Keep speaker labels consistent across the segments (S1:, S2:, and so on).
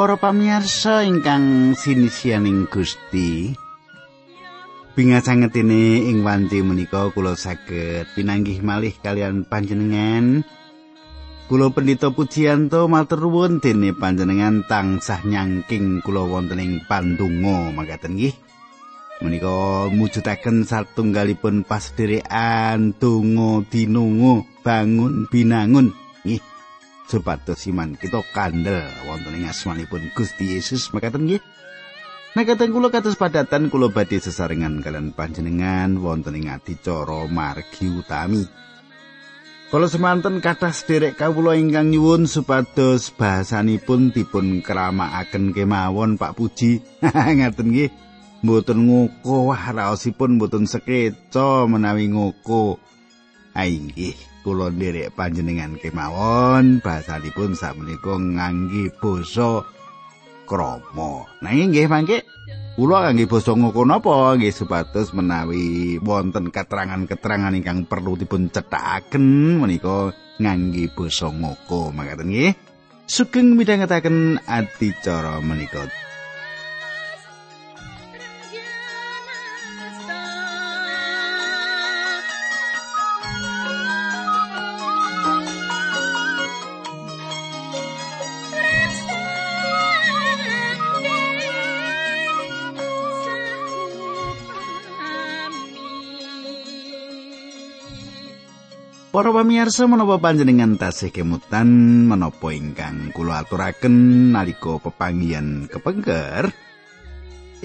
S1: Para pamirsa ingkang sinisianing Gusti, bingasangetene ing wanci menika kula saged pinanggih malih kalian panjenengan. Kula pendhita Pujiyanto matur nuwun dene panjenengan tansah nyangking kula wonten ing pandonga mangkaten nggih. Menika mujudaken satunggalipun pasderekan donga dinungo bangun binangun nggih. Supados iman kita kandel wonten ing asmanipun Gusti Yesus makaten nggih. Nah kateng kula kados padatan kula badhe sesarengan kalian panjenengan wonten ing adicara margi utami. Kala semanten kathah sederek kawula ingkang nyuwun supados bahasanipun dipun keramakaken kemawon Pak Puji. Ngaten nggih. Mboten ngoko wah raosipun mboten sekeca menawi ngoko. Ainggih. Kula nderek panjenengan kemawon bahasanipun sakmenika ngangge basa krama. Nanging nggih mangke kula kangge basa ngoko napa nggih supados menawi wonten keterangan-keterangan ingkang perlu dipun cethakaken menika ngangge basa ngoko mangkaten nggih. Sugeng midhangetaken adicara menika. Para pamirsa menapa panjenengan tasih kemutan? Menapa ingkang kula aturaken nalika pepanggihan kepengker?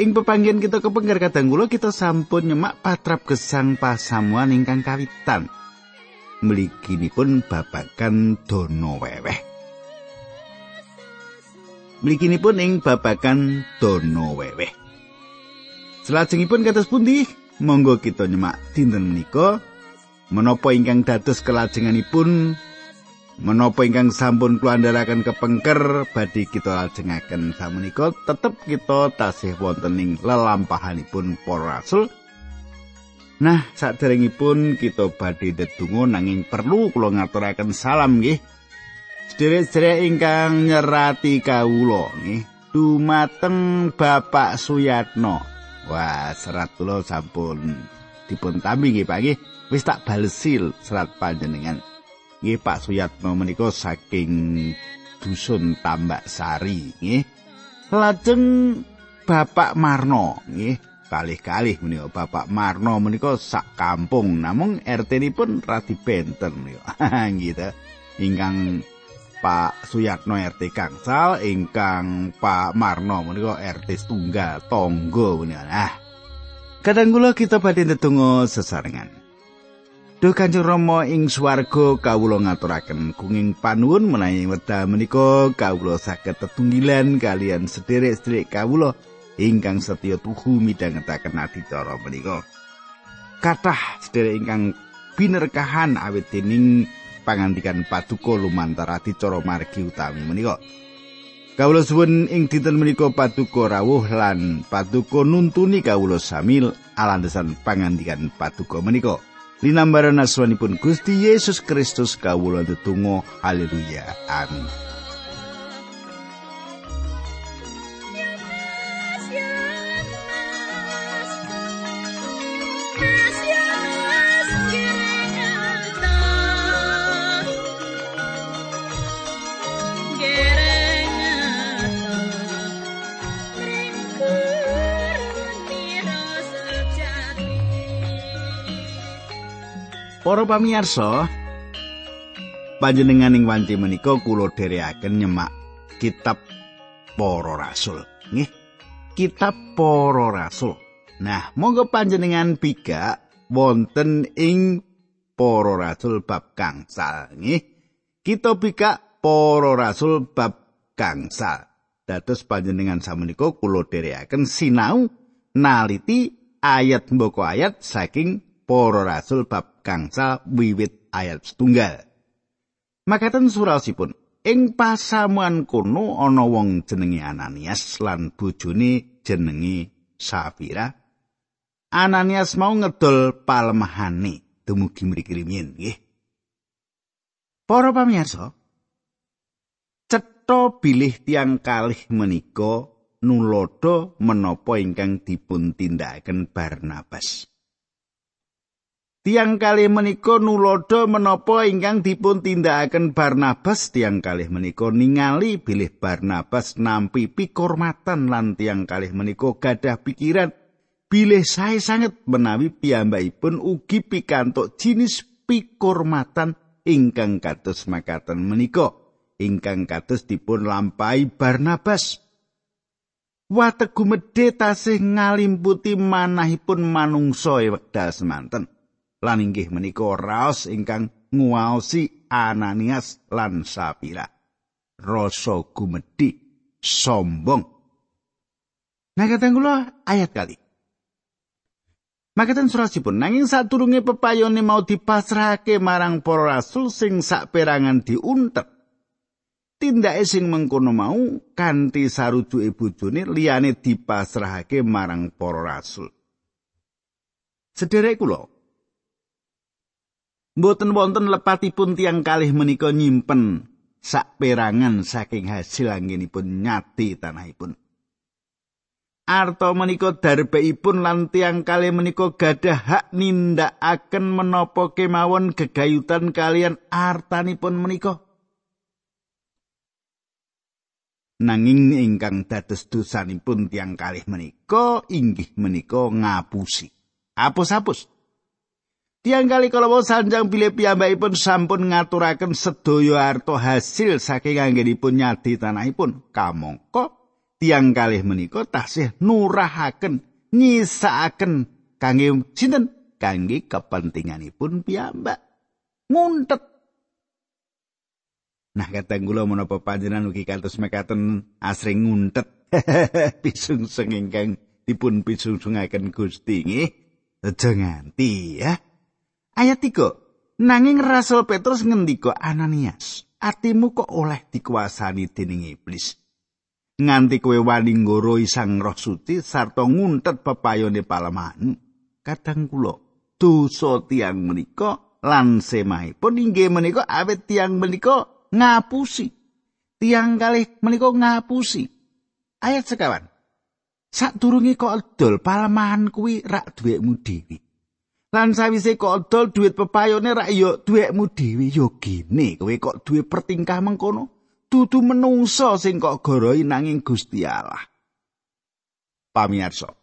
S1: Ing pepanggihan kita kepengker kadang kula kita sampun nyemak patrap gesang pasamuan ingkang kawitan. Mliginipun babakan dono weweh. Mliginipun ing babakan dono weweh. Selajengipun kados pundi? Monggo kita nyemak dinten menika menapa ingkang dados kelajenganipun menapa ingkang sampun kuandharaken kepengker badhe kita lajengaken samenika tetep kita tasih wonten ing lelampahanipun para rasul Nah, saderengipun kita badhe ndedonga nanging perlu kula ngaturaken salam nggih. Sederek-sederek ingkang nyerati kawula nggih. Dumateng Bapak Suyatno. Wah, serat kula sampun dipun tambi nggih Pak nggih. Wis tak balesil serat panjenengan. Nggih Pak Suyatno menika saking dusun Tambak Sari nggih. Lajeng Bapak Marno nggih kalih-kalih menika Bapak Marno menika sak kampung namung RT-nipun radi benten gitu. Ingkang Pak Suyatno RT Kangsal, ingkang Pak Marno menika RT Tunggal Tonggo menika. Ah. Kadang kita badhe ndedonga sesarengan. Duh Kanjeng Rama ing swarga kawula ngaturaken kenging panuwun menawi wekdal menika kawula saged tetunggilan kalian sederek-sederek kawula ingkang setya tuhu midhangetaken adicara menika. Kathah sederek ingkang binerkahan awit dening pangandikan paduka lumantar adicara margi utami menika. Kawula suwun ing dinten menika paduka rawuh lan paduka nuntuni kawula samil alandesan pangandikan paduka menika. Linambaran aswanipun Gusti Yesus Kristus kawula tetunggo haleluya. Amin Para pamirsa, panjenenganing wanci menika kula dherekaken nyemak kitab Para Rasul. Nggih, kitab Para Rasul. Nah, monggo panjenengan pika wonten ing Para Rasul bab gangsal. Nggih, kita pika Para Rasul bab gangsal. Dados panjenengan samenika kula dherekaken sinau naliti ayat mboko ayat saking Para Rasul bab gangsal wiwit ayat setunggal. Makaten suraosipun, ing pasamuan kono ana wong jenenge Ananias lan bojone jenenge Safira. Ananias mau ngedol palemahane dumugi mriki riyin nggih. Para pamirsa, cetha bilih tiang kalih menika nulodo menapa ingkang dipun tindakaken Barnabas. Tiang kalih menika nulodo menapa ingkang dipun tindakaken Barnabas? Tiang kalih menika ningali bilih Barnabas nampi pikurmatan lan tiang kalih menika gadah pikiran. Bilih sae sanget menawi piyambakipun ugi pikantuk jinis pikurmatan ingkang kados makaten menika ingkang kados dipun lampahi Barnabas. Wategu medhe tasih ngalimputi manahipun manungsa e wekdal semanten lan inggih menika raos ingkang nguwaosi Ananias lan Sapira rasa gumedhi sombong Nah kata ayat kali Makaten surasipun nanging sadurunge pepayone mau dipasrahake marang para rasul sing saperangan diuntet. Tindake sing mengkono mau kanthi sarujuke bojone liyane dipasrahake marang para rasul. Sederek kula. Mboten wonten lepatipun tiang kalih menika nyimpen saperangan saking hasil anggenipun nyati tanahipun. Arto menika darbeipun lan tiang kali menika gadah hak nindakaken menapa kemawon gegayutan kalian artanipun menika. Nanging ingkang dados dosanipun tiang kalih menika inggih menika ngapusi. Apus-apus. Tiang kali kalau sanjang bilih piyambakipun sampun ngaturaken sedaya arto hasil saking anggenipun nyadi tanahipun. Kamangka tiang kalih menika tasih nurahaken nyisakaken kangge sinten? Kangge kepentinganipun piyambak. Nguntet. Nah kata kula menapa panjenengan ugi kados mekaten asring nguntet? Pisung sengingkang dipun pisungsungaken Gusti nggih. Aja nganti ya ayat 3 nanging Rasul Petrus ngendika Ananias atimu kok oleh dikuasani dening iblis? Nganti kowe wani nggoro isang roh suci sarta nguntet pepayone palemahan kadang kula dosa tiang menika lan semahipun inggih menika awet tiang menika ngapusi. Tiang kalih menika ngapusi. Ayat sekawan. Sadurunge kok edol palemahan kuwi rak duwekmu dhewe lan sawise kok edol duit pepayone rak yo duwekmu dhewe yo gene kowe kok duwe pertingkah mengkono dudu menungso sing kok goroi nanging Gusti Allah. Pamirsa.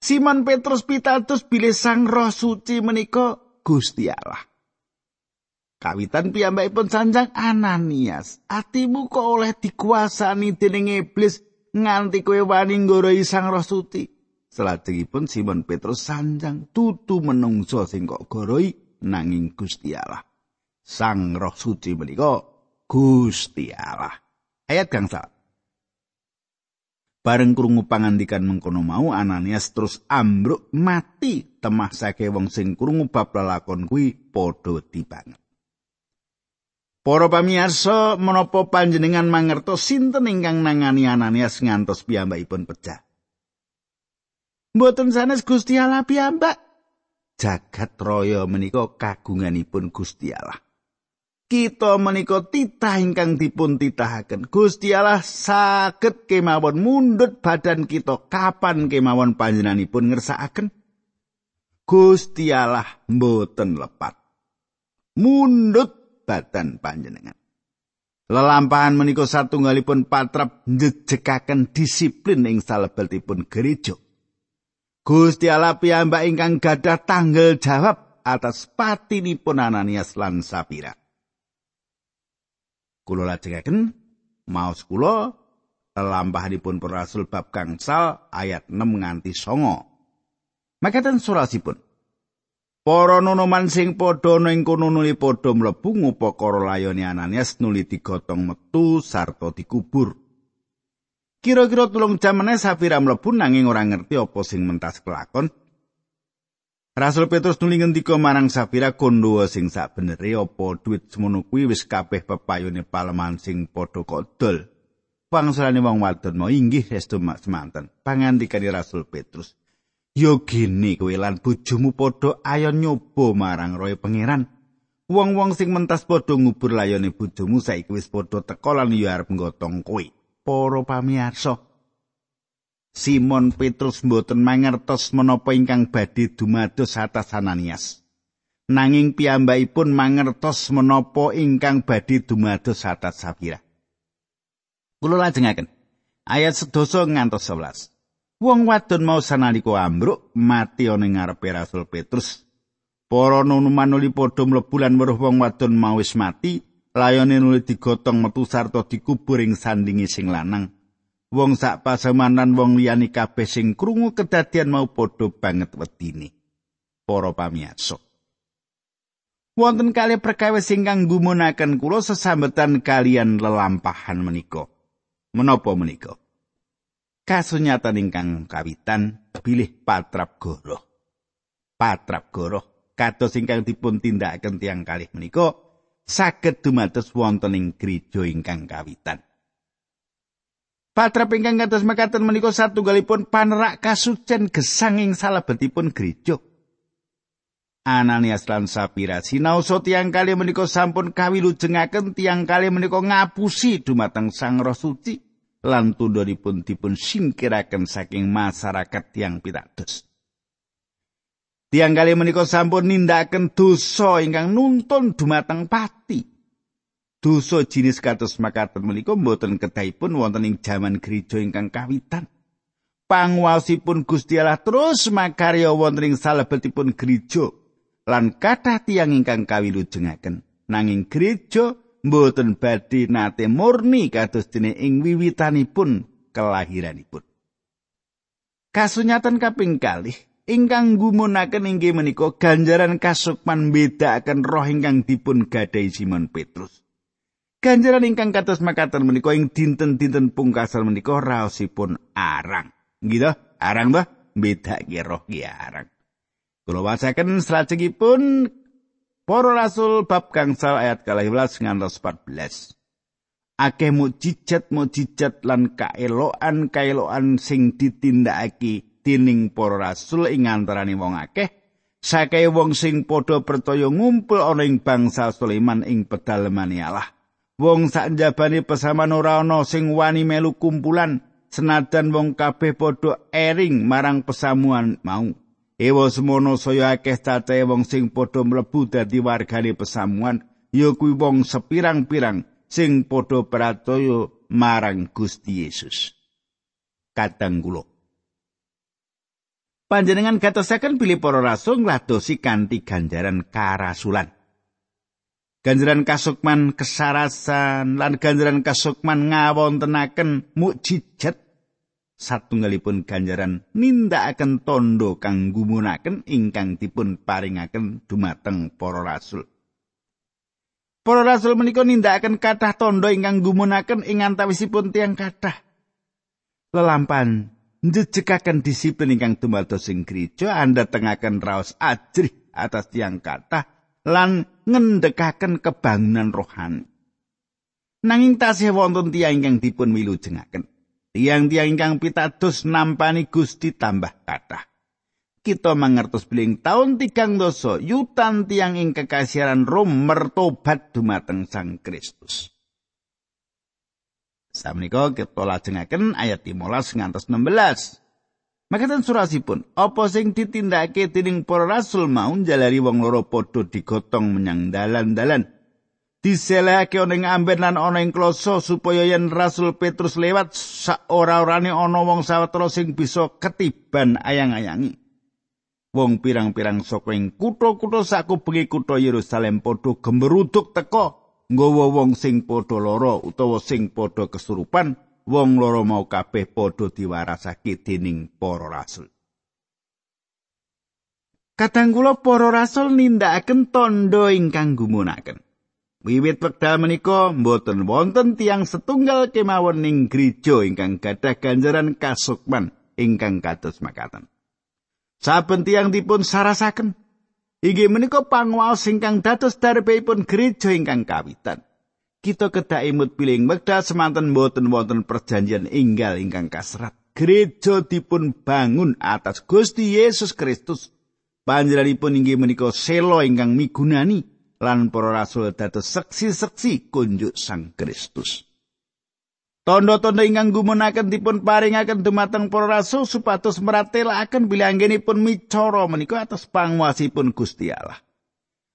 S1: Simon Petrus pitados bilih Sang Roh Suci menika Gusti Allah. Kawitan piyambakipun sanjang Ananias, atimu kok oleh dikuasani dening iblis nganti kowe wani nggoroi Sang Roh Suci. Salajengipun Simon Petrus sanjang tutu menungso sing kok goroi nanging Gusti Allah. Sang Roh Suci menika Gusti Allah. Ayat gangsal. Bareng krungu pangandikan mengkono mau Ananias terus ambruk mati temah sake wong sing krungu bab lelakon kuwi padha dibanget. Para pamirsa menapa panjenengan mangertos sinten ingkang nangani Ananias ngantos piyambakipun pecah. Mboten sanes Gusti Allah piyambak. Jagat raya menika kagunganipun Gusti Allah. kita menika titah ingkang dipun titahaken. Gusti Allah saged kemawon mundut badan kita kapan kemawon panjenenganipun ngersakaken. Gusti Allah mboten lepat. Mundut badan panjenengan. Lelampahan menika satunggalipun patrap njejekaken disiplin ing salebetipun gereja. Gusti Allah piyambak ingkang gadah tanggal jawab atas patinipun Ananias lan Sapira. kula lajengaken maos kula lampahanipun para rasul bab gangsal ayat 6 nganti 9 makaten surasipun. Para nonoman sing padha ning kono nuli padha mlebu ngupakara layone Ananias nuli digotong metu sarta dikubur kira-kira tulung jam meneh Safira mlebu nanging ora ngerti apa sing mentas kelakon Rasul Petrus nuli ngendika marang Safira kondo sing sakbenere apa duit semono kuwi wis kabeh pepayune paleman sing padha kodol. Pangsulane wong wadon mau inggih estu semanten. Pangandikane Rasul Petrus. Yo gini kowe lan bojomu padha ayon nyoba marang roe pangeran. Wong-wong sing mentas padha ngubur layone bojomu saiki wis padha teka lan yo arep nggotong kowe. Para pamirsa, Simon Petrus mboten mangertos menapa ingkang badhe dumados atas Ananias. Nanging piyambakipun mangertos menapa ingkang badhe dumados atas Sapira. Kula lajengaken ayat sedoso ngantos 11. Wong wadon mau sanalika ambruk mati ana ngarepe Rasul Petrus Para nunuman nuli padha mlebu lan weruh wong wadon mau wis mati, layone nuli digotong metu sarta dikubur ing sandingi sing lanang. Wong sak pasemanan wong liyane kabeh sing krungu kedadian mau padha banget wedine. Para pamirsa. Wonten kali perkawis ingkang gumunaken kula sesambetan kalian lelampahan menika. Menapa menika? Kasunyatan ingkang kawitan bilih patrap goroh. Patrap goroh kados ingkang dipun tindakaken tiang kalih menika saged dumados wonten ing gereja ingkang kawitan. Patrap ingkang kados mekaten menika satunggalipun panerak kasucen gesang ing salebetipun gereja. Ananias lan Sapira sinaosa tiang kalih menika sampun kawilujengaken tiang kalih menika ngapusi dumateng Sang Roh Suci lan tundhonipun dipun singkiraken saking masyarakat tiang pitados. Tiang kali menika sampun nindakaken dosa ingkang nuntun dumateng pati. Dosa jinis kados makaten menika mboten kedahipun wonten ing jaman gereja ingkang kawitan. Pangwasipun Gusti Allah terus makarya wonten ing salebetipun gereja lan kathah tiang ingkang kawilujengaken. Nanging gereja mboten badhe nate murni kados dene ing wiwitanipun kelahiranipun. Kasunyatan kaping kalih ingkang gumunaken inggih menika ganjaran kasukman bedakaken roh ingkang dipun gadai Simon Petrus. Ganjaran ingkang kados makaten menika ing dinten-dinten pungkasan menika raosipun arang. Gitu, arang bah bedake roh ki arang. Kula wacaken salajengipun Para Rasul bab gangsal ayat 12 ngantos 14. Akeh mujizat mujizat lan kaeloan sing ditindakake dening para rasul ing antaraning wong akeh sakai wong sing padha percaya ngumpul ana ing bangsa Sulaiman ing pedalaman Allah wong sak njabane pesaman ora ana sing wani melu kumpulan senajan wong kabeh padha ering marang pesamuan mau Ewa semono saya akeh cacahe wong sing padha mlebu dadi wargane pesamuan ya kuwi wong sepirang-pirang sing padha percaya marang Gusti Yesus. Kadang kula panjenengan gatosaken bilih para rasul ngladosi kanthi ganjaran karasulan. Ganjaran kasukman kesarasan lan ganjaran kasukman ngawontenaken mukjizat satunggalipun ganjaran nindakaken tondo kang gumunaken ingkang dipun paringaken dumateng para rasul. Para rasul menika nindakaken kathah tondo ingkang gumunaken ing antawisipun tiang kathah. Lelampan njejekaken disiplin ingkang dumados ing gereja anda raos ajrih atas tiang kata lan ngendekaken kebangunan rohani. Nanging tasih wonten tiang ingkang dipun wilujengaken. Tiang-tiang ingkang pitados nampani Gusti tambah kathah. Kita mangertos beling taun tigang doso yutan tiang ing kekasiran Rom mertobat dumateng Sang Kristus. Samenika kita lajengaken ayat 15 ngantos 16. Makaten surasipun, apa sing ditindakake dening para rasul mau jalari wong loro padha digotong menyang dalan-dalan. Diselehake ana ing amben lan ana ing kloso supaya yen Rasul Petrus lewat sak ora-orane ana wong sawetara sing bisa ketiban ayang-ayangi. Wong pirang-pirang saka ing kutha-kutha sakubengi kutha Yerusalem padha gemeruduk teka nggawa wong sing padha lara utawa sing padha kesurupan wong lara mau kabeh padha diwarasake dening para rasul Kadang kula para rasul nindakaken tondo ingkang gumunaken Wiwit wekdal menika mboten wonten tiang setunggal kemawon ing gereja ingkang gadah ganjaran kasukman ingkang kados makaten. Saben tiang dipun sarasaken Inggih menika panguwaos ingkang dados darbipun gereja ingkang kawitan. Kita kedah imut piling wekdal semanten boten wonten perjanjian inggal ingkang kasrat. Gereja dipun bangun atas Gusti Yesus Kristus. Panjenenganipun inggih menika selo ingkang migunani lan para rasul dados seksi-seksi kunjuk Sang Kristus. Tondo-tondo ingkang gumunaken dipun paringaken dumateng para rasul supados meratelaken bilih anggenipun micara menika atas panguwasipun Gusti Allah.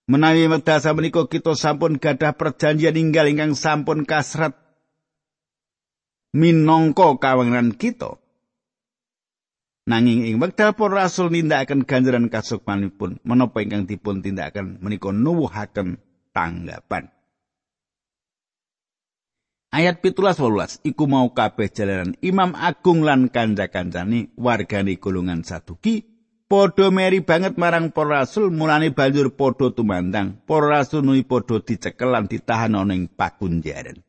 S1: Menawi wekdal menika kita sampun gadah perjanjian inggal ingkang sampun kasrat minangka kawengan kita. Nanging ing wekdal para rasul nindakaken ganjaran kasukmanipun menapa ingkang dipun tindakaken menika nuwuhaken tanggapan. Ayat pitulas wolulas, iku mau kabeh jalanan imam agung lan kanca-kancane wargane golongan saduki, padha meri banget marang para rasul mulane banjur padha tumandang, para rasul nuli padha dicekel lan ditahan ana ing pakunjaran.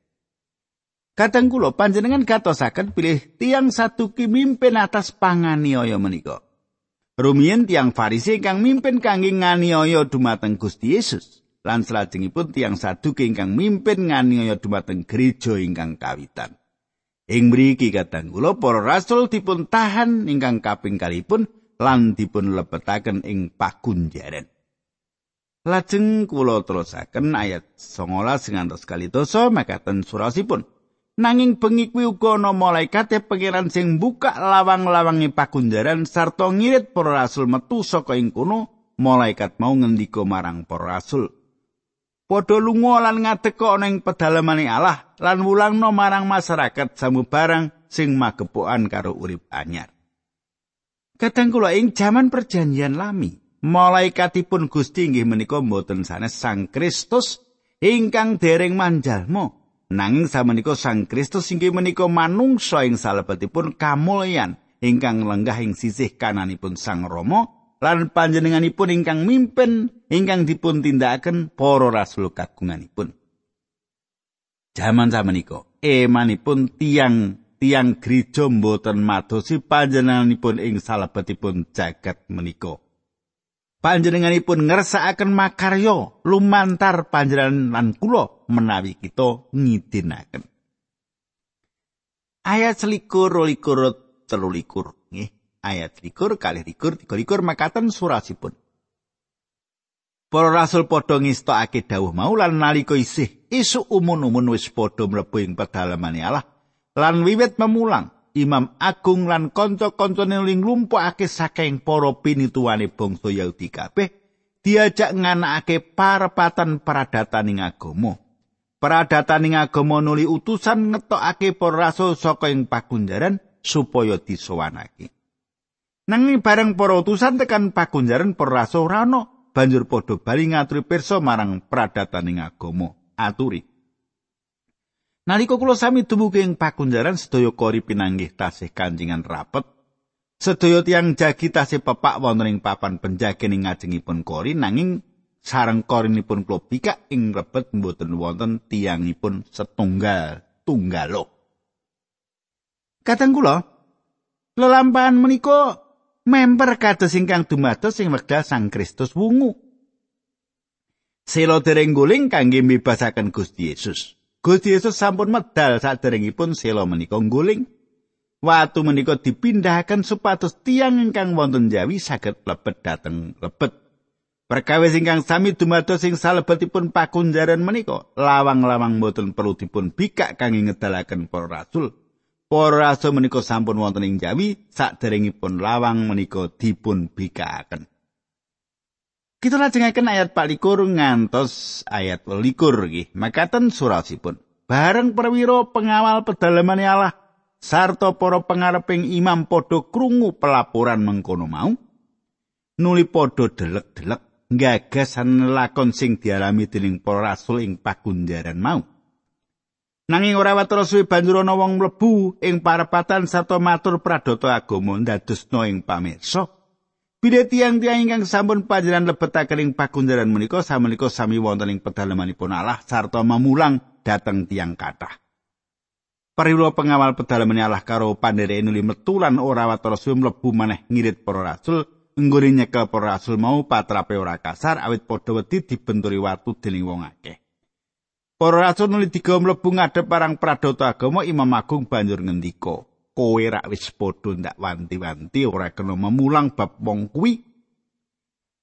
S1: Kadang kula panjenengan gatosaken pilih tiang satu ki mimpin atas panganiaya menika. Rumiyin tiang Farisi kang mimpin kangge nganiaya dumateng Gusti Yesus. Lan salajengipun tiang satu ingkang mimpin nganiaya dumateng gereja ingkang kawitan. Ing mriki kadang kula para rasul dipun tahan ingkang kaping kalipun lan dipun lebetaken ing pakunjaran. Lajeng kula terusaken ayat 19 ngantos kali dosa makaten surasipun. Nanging bengi kuwi uga ana malaikate pangeran sing buka lawang-lawange pakunjaran sarta ngirit para rasul metu saka ing kono. Malaikat mau ngendika marang para rasul. Padha lunga lan ngadeg ana ing pedalamane Allah lan wulangno marang masyarakat samubarang sing magepokan karo urip anyar. Kadang kula ing jaman perjanjian lami, malaikatipun Gusti inggih menika mboten sanes Sang Kristus ingkang dereng manjalma. Nanging samenika Sang Kristus inggih menika manungsa ing salebetipun kamulyan ingkang lenggah ing sisih kananipun Sang Rama lan panjenenganipun ingkang mimpin ingkang dipun tindakaken para rasul kagunganipun. Jaman samenika emanipun tiang tiang gereja mboten madosi panjenenganipun ing salebetipun jagat menika. panjenenganipun ngersakaken makarya lumantar panjenengan lan kula menawi kita ngidinaken. Ayat selikur, likur, telulikur. Nggih, ayat likur, kali likur, tiga likur, makaten surasipun. Para rasul padha ngestokake dawuh mau lan nalika isih isuk umun-umun wis padha mlebu ing pedalamane Allah lan wiwit memulang Imam Agung lan kanca-kancane ling lumpukake saking para pinituwane bangsa Yahudi kabeh diajak nganakake parepatan peradatan ing agama. Peradatan ing agama nuli utusan ngetokake para rasul saka ing pakunjaran supaya disowanake. Nanging bareng para utusan tekan pakunjaran para ora banjur padha bali ngaturi pirsa marang peradatan ing agama. Aturi. Nalika kula sami dumugi ing pakunjaran sedaya kori pinanggih tasih kancingan rapet. Sedaya tiang jagi tasih pepak wonten ing papan penjaga ing ngajengipun kori nanging sareng korinipun kula bikak ing rebet mboten wonten tiangipun setunggal tunggalo. Kadang kula lelampahan menika memper kados ingkang dumados sing wekdal Sang Kristus wungu. Selo dereng guling kangge mbebasaken Gusti Yesus. Gusti Yesus sampun medal saderengipun sela menika ngguling. Watu menika dipindahaken supados tiang ingkang wonten Jawi saged lebet dhateng lebet. Perkawis ingkang sami dumados ing salebetipun pakunjaran menika, lawang-lawang boten perlu dipun bikak kangge ngedalaken para rasul. Para rasul menika sampun wonten ing Jawi saderengipun lawang menika dipun bikakaken. Kita lajengaken ayat 24 ngantos ayat 24 nggih. Makaten surasipun. Bareng perwira pengawal pedalaman Allah sarta para pengareping imam padha krungu pelaporan mengkono mau. Nuli padha delek-delek gagasan lakon sing dialami dening para rasul ing pakunjaran mau. Nanging ora watara suwe banjur ana wong mlebu ing parepatan sarta matur pradata agama ndadosna ing pamirsa. Bile tiang-tiang ingkang sampun panjenengan lebetaken ing pakunjaran menika samenika sami wonten ing pedalamanipun Allah sarta mamulang dhateng tiang kathah. Pariwara pengawal pedalamane Allah karo pandhereke nuli metu lan ora watara suwe mlebu maneh ngirit para rasul nggone nyekel para rasul mau patrape ora kasar awit padha wedi dibenturi watu dening wong akeh. Para rasul nuli digawa mlebu ngadhep parang pradata agama Imam Agung banjur ngendika, kowe rak wis padha ndak wanti-wanti ora kena memulang bab wong kuwi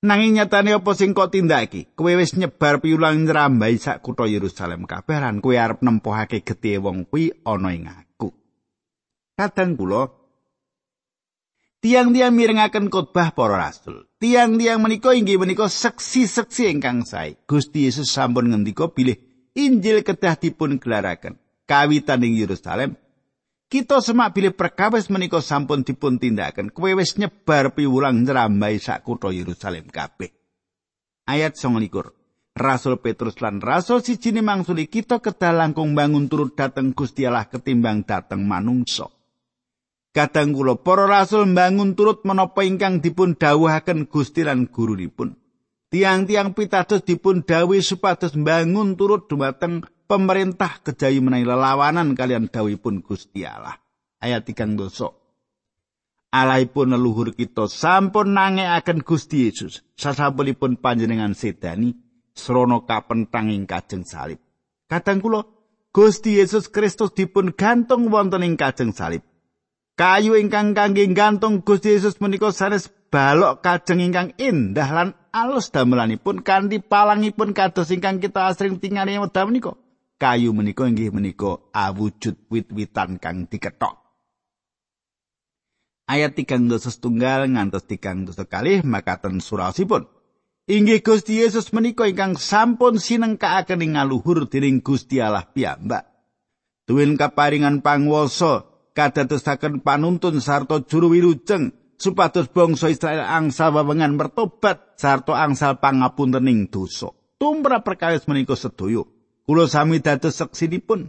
S1: Nanging nyatane apa sing kok tindakake? Kowe wis nyebar piulang nyrambai sak kutha Yerusalem kabeh lan kowe arep nempohake getih wong kuwi ana ing aku. Kadang kula tiang-tiang mirengaken khotbah para rasul. Tiang-tiang menika inggih menika seksi-seksi ingkang sae. Gusti Yesus sampun ngendika bilih Injil kedah dipun gelaraken kawitan ing Yerusalem Kita semak bilih perkawis menika sampun dipun tindakaken. Kowe wis nyebar piwulang nyrambai sak kutha Yerusalem kabeh. Ayat 29. Rasul Petrus lan Rasul siji mangsuli kita kedah langkung bangun turut dateng Gusti Allah ketimbang dateng manungsa. Kadang kula para rasul bangun turut menapa ingkang dipun dawuhaken Gusti lan gurunipun. Tiang-tiang pitados dipun dawuhi supados bangun turut dumateng pemerintah kejawi menawi lelawanan kalian dawuhipun Gusti Allah. Ayat 3 dosa. Alaipun leluhur kita sampun nangekaken Gusti Yesus sasampunipun panjenengan sedani srana kapentang ing kajeng salib. Kadang kula Gusti Yesus Kristus dipun gantung wonten ing kajeng salib. Kayu ingkang kangge gantung Gusti Yesus menika sanes balok kajeng ingkang indah lan alus damelanipun kanthi palangipun kados ingkang kita asring tingali wedha menika. kayu menika inggih menika awujud wit-witan kang diketok. Ayat tigang dosa setunggal ngantos tigang dosa kalih makaten surasipun. Inggih Gusti Yesus menika ingkang sampun sinengkaaken ing ngaluhur dening Gusti Allah piyambak. Tuwin kaparingan pangwasa kadadosaken panuntun sarta juru wilujeng supados bangsa Israel angsal wewengan bertobat sarta angsal pangapuntening dosa. Tumrap perkawis menika sedaya. Kula sami dados seksinipun.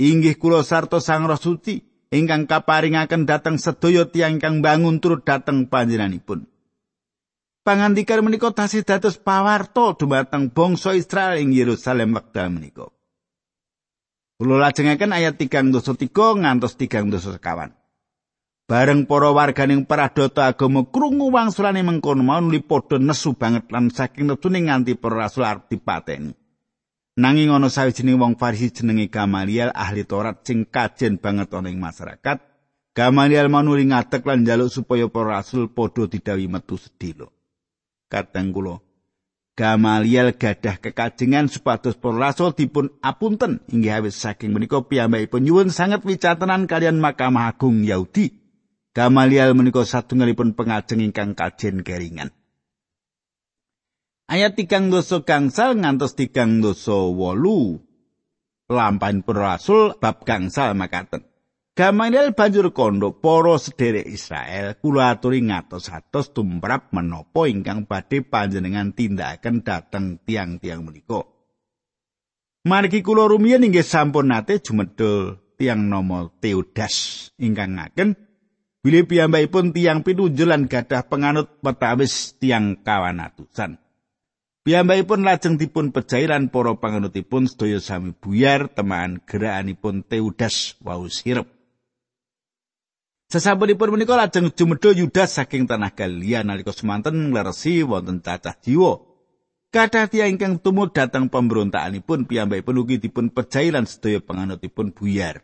S1: Inggih kula sarta sang roh suci ingkang kaparingaken dhateng sedaya tiyang kang bangun turut dhateng panjenenganipun. Pangandikan menika tasih dados pawarto dumateng bangsa Israel ing Yerusalem wekdal menika. Kula lajengaken ayat 3 dosa 3 ngantos 3 dosa sekawan Bareng para warganing pradata agama krungu wangsulane mengkono mau nuli padha nesu banget lan saking nepsune nganti para rasul arep dipateni. Nanging ana sawijining wong Farisi jenenge Gamaliel ahli Taurat sing kajen banget ana ing masyarakat. Gamaliel manuli ngadeg lan njaluk supaya para rasul padha didawi metu sedilo. Kadang kula Gamaliel gadah kekajengan supados para rasul dipun apunten inggih awis saking menika piyambakipun nyuwun sanget wicatenan kalian Mahkamah Agung Yahudi. Gamaliel menika satunggalipun pengajeng ingkang kajen keringan. Ayat tigang dosa gangsal ngantos tigang dosa wolu. Lampain rasul bab gangsal makaten. Gamaliel banjur kondo poro sederek Israel kula aturi ngatos-atos tumrap menopo ingkang badhe panjenengan tindakan dateng tiang-tiang menika. Margi kula rumiyin inggih sampun nate jumedul tiang nomo Teodas ingkang ngaken bilih piyambakipun tiang pinunjulan gadah penganut petawis tiang kawanatusan. Piyambakipun lajeng dipun pejahi lan para panganutipun sedaya sami buyar temaan gerakanipun Teudas wau sirep. Sesampunipun menika lajeng jumedha Yudas saking tanah Galilea nalika semanten ngleresi wonten cacah jiwa. Kathah tiyang ingkang tumut dhateng pemberontakanipun piyambakipun ugi dipun pejahi lan sedaya panganutipun buyar.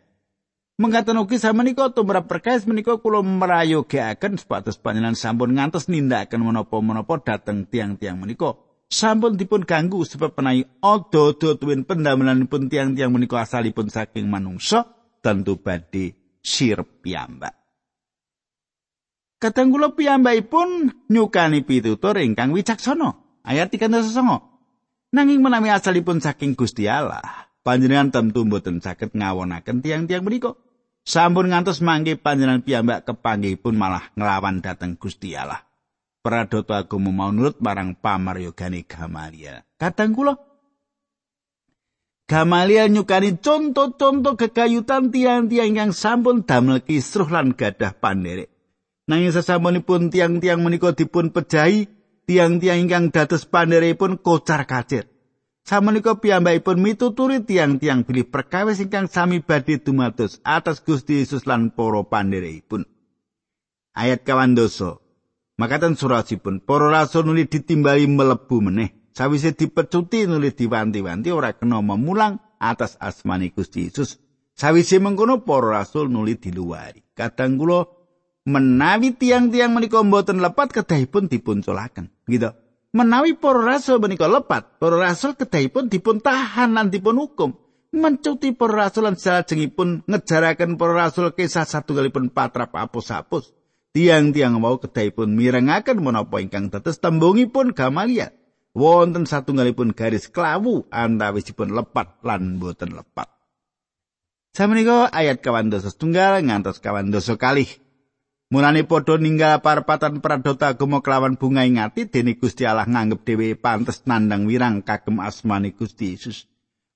S1: Mengkaten ugi samenika tumrap perkais menika kula merayogaken supados panjenengan sampun ngantos nindakaken menapa-menapa dhateng tiang-tiang menika. sampun dipun ganggu sebab penai odo-odo tuwin pendamelanipun tiang-tiang menika asalipun saking manungsa tentu badhe sir piyambak. Kadang kula piyambakipun nyukani pitutur ingkang wicaksana. Ayat 39. Nanging menawi asalipun saking Gusti Allah, panjenengan tentu mboten saged ngawonaken tiang-tiang menika. Sampun ngantos mangke panjenengan piyambak kepanggihipun malah nglawan dhateng Gusti Allah. pradata agama mau nurut marang pamaryogane Gamaliel. Kadang kula Gamaliel nyukani contoh-contoh kekayutan tiang-tiang yang sampun damel kisruh lan gadah panderek. Nanging sesampunipun tiang-tiang menika dipun pejahi, tiang-tiang ingkang dados panderepipun kocar kacir. Samenika piyambakipun mituturi tiang-tiang bilih perkawis ingkang sami badhe dumados atas Gusti Yesus lan para panderepipun. Ayat kawan dosa. Makatan surasipun para rasul nuli ditimbali melebu meneh. Sawise dipecuti nuli diwanti-wanti ora kena memulang atas asmani Gusti Yesus. Sawise mengkono para rasul nuli diluari. Kadang kula menawi tiang-tiang menika mboten lepat kedahipun dipunculaken. Gitu. Menawi para rasul menika lepat, para rasul kedahipun dipun tahan lan dipun hukum. Mencuti para rasul lan salajengipun ngejaraken para rasul kisah satunggalipun patrap apus-apus. Tiang-tiang mau kedahipun mirengaken menapa ingkang dados tembungipun Gamaliel. Wonten satunggalipun garis klawu antawisipun lepat lan boten lepat. Sameneika ayat kawan dosa setunggal ngantos kawan dosa kalih. Mulane padha ninggal parpatan pradota agama kelawan bunga ingati dene Gusti Allah nganggep dhewe pantes nandang wirang kagem asmane Gusti Yesus.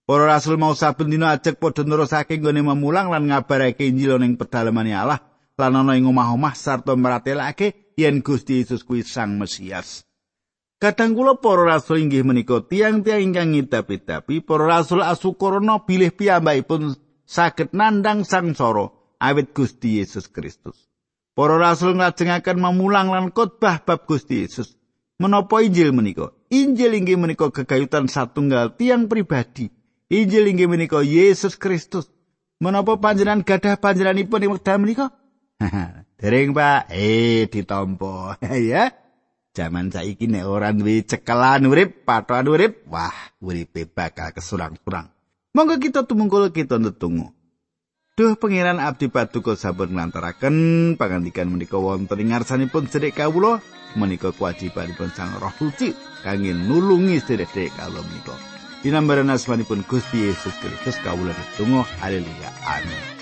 S1: Para rasul mau saben dina ajek padha nerusake nggone memulang lan ngabarake Injil ning pedalemane Allah lan ana ing omah-omah sarta meratelake yen Gusti Yesus kuwi Sang Mesias. Kadang kula para rasul inggih menika tiang-tiang ingkang ngidapi-dapi para rasul asukurna bilih piyambakipun saged nandang sangsara awit Gusti Yesus Kristus. Para rasul nglajengaken memulang lan khotbah bab Gusti Yesus. Menapa Injil menika? Injil inggih menika gegayutan satunggal tiang pribadi. Injil inggih menika Yesus Kristus. Menapa panjenengan gadah panjenenganipun ing wekdal menika? Dereng Pak, eh ditampa ya. Zaman saiki nek ora duwe cekelan urip, patokan urip, wah, uripe bakal kesurang-surang. Monggo kita tumungkul kita ndedonga. Duh pangeran abdi paduka sampun nglantaraken pangandikan menika wonten ing ngarsanipun sedek kawula menika kewajibanipun Sang Roh Suci kangge nulungi sedek kawula menika. Dinambaran asmanipun Gusti Yesus Kristus kawula ditunggu haleluya. Amin